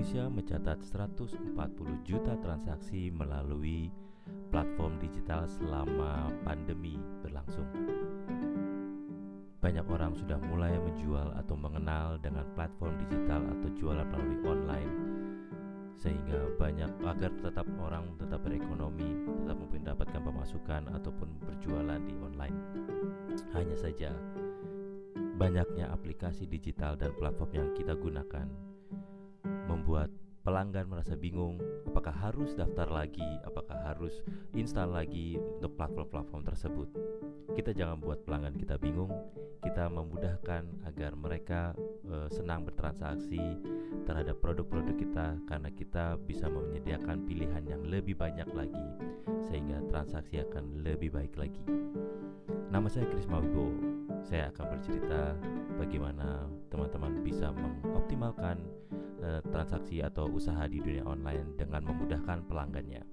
Indonesia mencatat 140 juta transaksi melalui platform digital selama pandemi berlangsung. Banyak orang sudah mulai menjual atau mengenal dengan platform digital atau jualan melalui online sehingga banyak agar tetap orang tetap berekonomi, tetap mendapatkan pemasukan ataupun berjualan di online. Hanya saja banyaknya aplikasi digital dan platform yang kita gunakan membuat pelanggan merasa bingung apakah harus daftar lagi, apakah harus install lagi untuk platform-platform tersebut. Kita jangan buat pelanggan kita bingung, kita memudahkan agar mereka e, senang bertransaksi terhadap produk-produk kita karena kita bisa menyediakan pilihan yang lebih banyak lagi sehingga transaksi akan lebih baik lagi. Nama saya Krisma Wibowo. Saya akan bercerita bagaimana teman-teman bisa mengoptimalkan e, transaksi atau usaha di dunia online dengan memudahkan pelanggannya.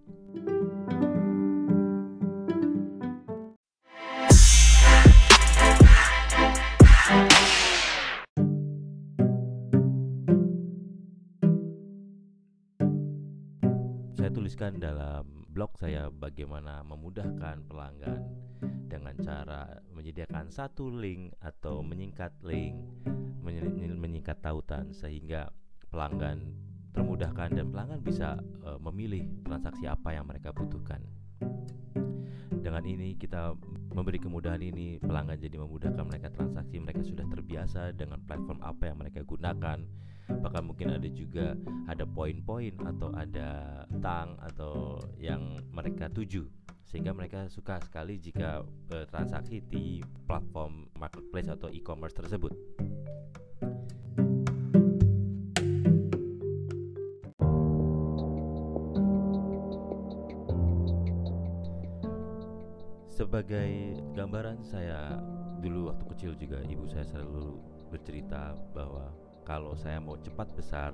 Saya tuliskan dalam blog saya bagaimana memudahkan pelanggan dengan cara menyediakan satu link atau menyingkat link, menyingkat tautan sehingga pelanggan termudahkan dan pelanggan bisa uh, memilih transaksi apa yang mereka butuhkan. Dengan ini kita memberi kemudahan ini pelanggan jadi memudahkan mereka transaksi mereka sudah terbiasa dengan platform apa yang mereka gunakan bahkan mungkin ada juga ada poin-poin atau ada tang atau yang mereka tuju sehingga mereka suka sekali jika uh, transaksi di platform marketplace atau e-commerce tersebut. Sebagai gambaran saya dulu waktu kecil juga ibu saya selalu bercerita bahwa kalau saya mau cepat besar,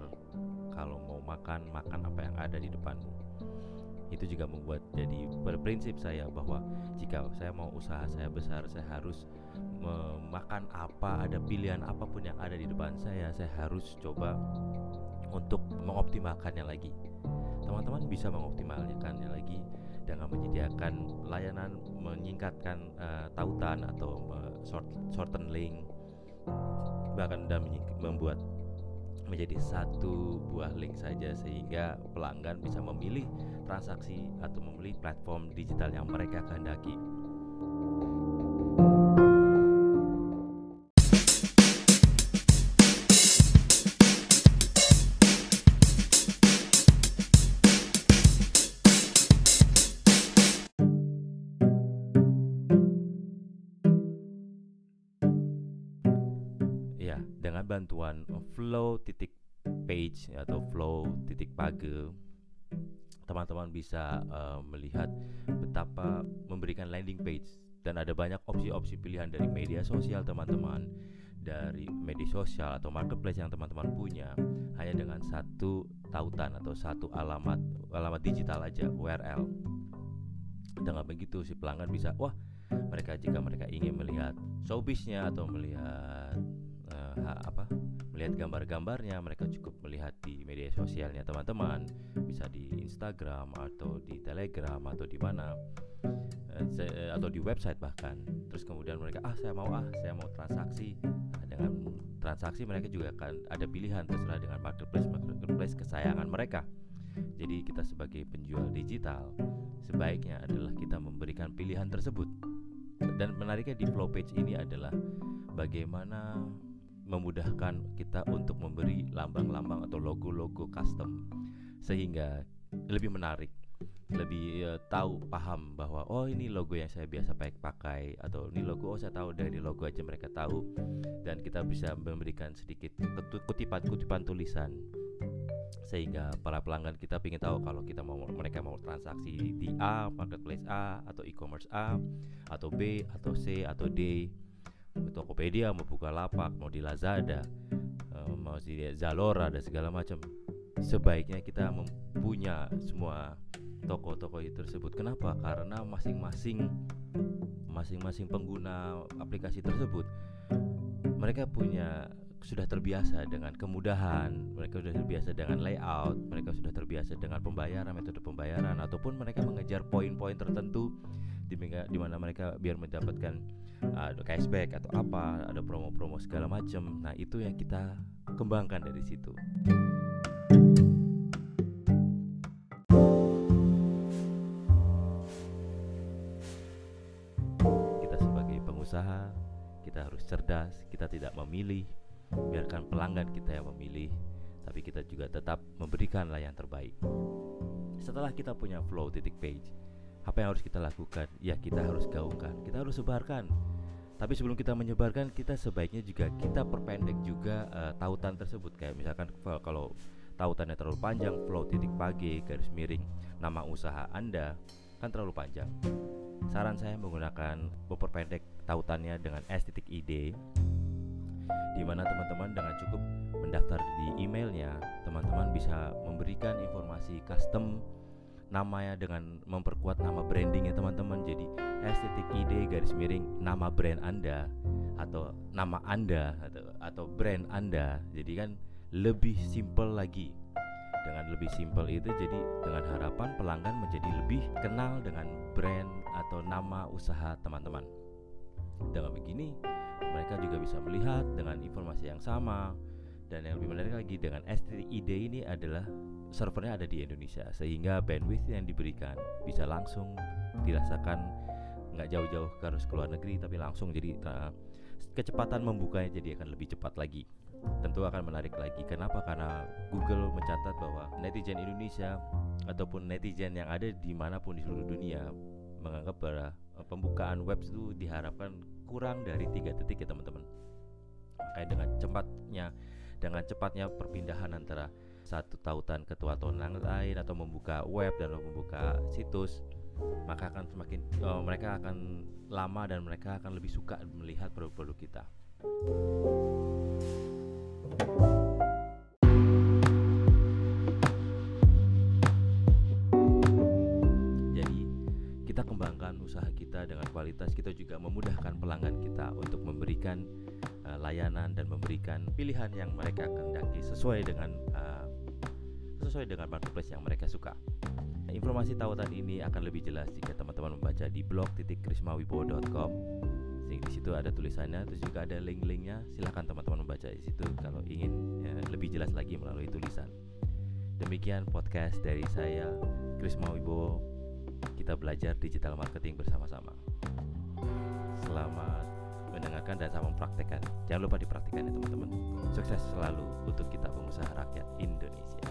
kalau mau makan makan apa yang ada di depanmu. Itu juga membuat jadi berprinsip saya bahwa jika saya mau usaha saya besar, saya harus memakan apa, ada pilihan apa pun yang ada di depan saya, saya harus coba untuk mengoptimalkannya lagi. Teman-teman bisa mengoptimalkannya lagi dengan menyediakan layanan menyingkatkan uh, tautan atau uh, short, shorten link bahkan dan membuat menjadi satu buah link saja sehingga pelanggan bisa memilih transaksi atau memilih platform digital yang mereka kehendaki. Dengan bantuan flow titik page atau flow titik page teman-teman bisa uh, melihat betapa memberikan landing page dan ada banyak opsi-opsi pilihan dari media sosial teman-teman dari media sosial atau marketplace yang teman-teman punya. Hanya dengan satu tautan atau satu alamat alamat digital aja URL dengan begitu si pelanggan bisa wah mereka jika mereka ingin melihat showbiznya atau melihat apa melihat gambar-gambarnya mereka cukup melihat di media sosialnya teman-teman. Bisa di Instagram atau di Telegram atau di mana uh, atau di website bahkan. Terus kemudian mereka ah saya mau ah saya mau transaksi. Nah, dengan transaksi mereka juga akan ada pilihan terserah dengan marketplace marketplace kesayangan mereka. Jadi kita sebagai penjual digital sebaiknya adalah kita memberikan pilihan tersebut. Dan menariknya di flow page ini adalah bagaimana memudahkan kita untuk memberi lambang-lambang atau logo-logo custom sehingga lebih menarik lebih uh, tahu paham bahwa oh ini logo yang saya biasa pakai pakai atau ini logo oh saya tahu dari logo aja mereka tahu dan kita bisa memberikan sedikit kutipan-kutipan tulisan sehingga para pelanggan kita ingin tahu kalau kita mau mereka mau transaksi di A marketplace A atau e-commerce A atau B atau C atau D mau Tokopedia mau lapak mau di Lazada uh, mau di Zalora dan segala macam. Sebaiknya kita mempunyai semua toko-toko tersebut. Kenapa? Karena masing-masing masing-masing pengguna aplikasi tersebut mereka punya sudah terbiasa dengan kemudahan, mereka sudah terbiasa dengan layout, mereka sudah terbiasa dengan pembayaran, metode pembayaran, ataupun mereka mengejar poin-poin tertentu di, mana mereka biar mendapatkan uh, cashback atau apa, ada promo-promo segala macam. Nah itu yang kita kembangkan dari situ. Kita sebagai pengusaha, kita harus cerdas, kita tidak memilih biarkan pelanggan kita yang memilih tapi kita juga tetap memberikan layanan terbaik setelah kita punya flow titik page apa yang harus kita lakukan? Ya kita harus gaungkan kita harus sebarkan. Tapi sebelum kita menyebarkan kita sebaiknya juga kita perpendek juga uh, tautan tersebut. Kayak misalkan kalau tautannya terlalu panjang flow titik pagi garis miring nama usaha anda kan terlalu panjang. Saran saya menggunakan memperpendek tautannya dengan s titik id di mana teman-teman dengan cukup mendaftar di emailnya, teman-teman bisa memberikan informasi custom namanya dengan memperkuat nama brandingnya teman-teman. Jadi estetik ide garis miring nama brand anda atau nama anda atau, atau brand anda. Jadi kan lebih simple lagi. Dengan lebih simple itu jadi dengan harapan pelanggan menjadi lebih kenal dengan brand atau nama usaha teman-teman. Dengan begini mereka juga bisa melihat dengan informasi yang sama. Dan yang lebih menarik lagi dengan STID ini adalah servernya ada di Indonesia sehingga bandwidth yang diberikan bisa langsung dirasakan nggak jauh-jauh harus ke luar negeri tapi langsung. Jadi uh, kecepatan membukanya jadi akan lebih cepat lagi. Tentu akan menarik lagi. Kenapa? Karena Google mencatat bahwa netizen Indonesia ataupun netizen yang ada di mana pun di seluruh dunia menganggap bahwa eh, pembukaan web itu diharapkan kurang dari tiga detik ya teman-teman. Makanya dengan cepatnya dengan cepatnya perpindahan antara satu tautan ke tautan lain atau membuka web dan membuka situs maka akan semakin oh, mereka akan lama dan mereka akan lebih suka melihat produk-produk kita. usaha kita dengan kualitas kita juga memudahkan pelanggan kita untuk memberikan uh, layanan dan memberikan pilihan yang mereka kehendaki sesuai dengan uh, sesuai dengan marketplace yang mereka suka. Nah, informasi tautan ini akan lebih jelas jika teman-teman membaca di blog titik. Di situ ada tulisannya, terus juga ada link-linknya. Silahkan teman-teman membaca di situ kalau ingin ya, lebih jelas lagi melalui tulisan. Demikian podcast dari saya, Krisma Wibowo kita belajar digital marketing bersama-sama. Selamat mendengarkan dan sama mempraktekkan. Jangan lupa dipraktikkan ya teman-teman. Sukses selalu untuk kita pengusaha rakyat Indonesia.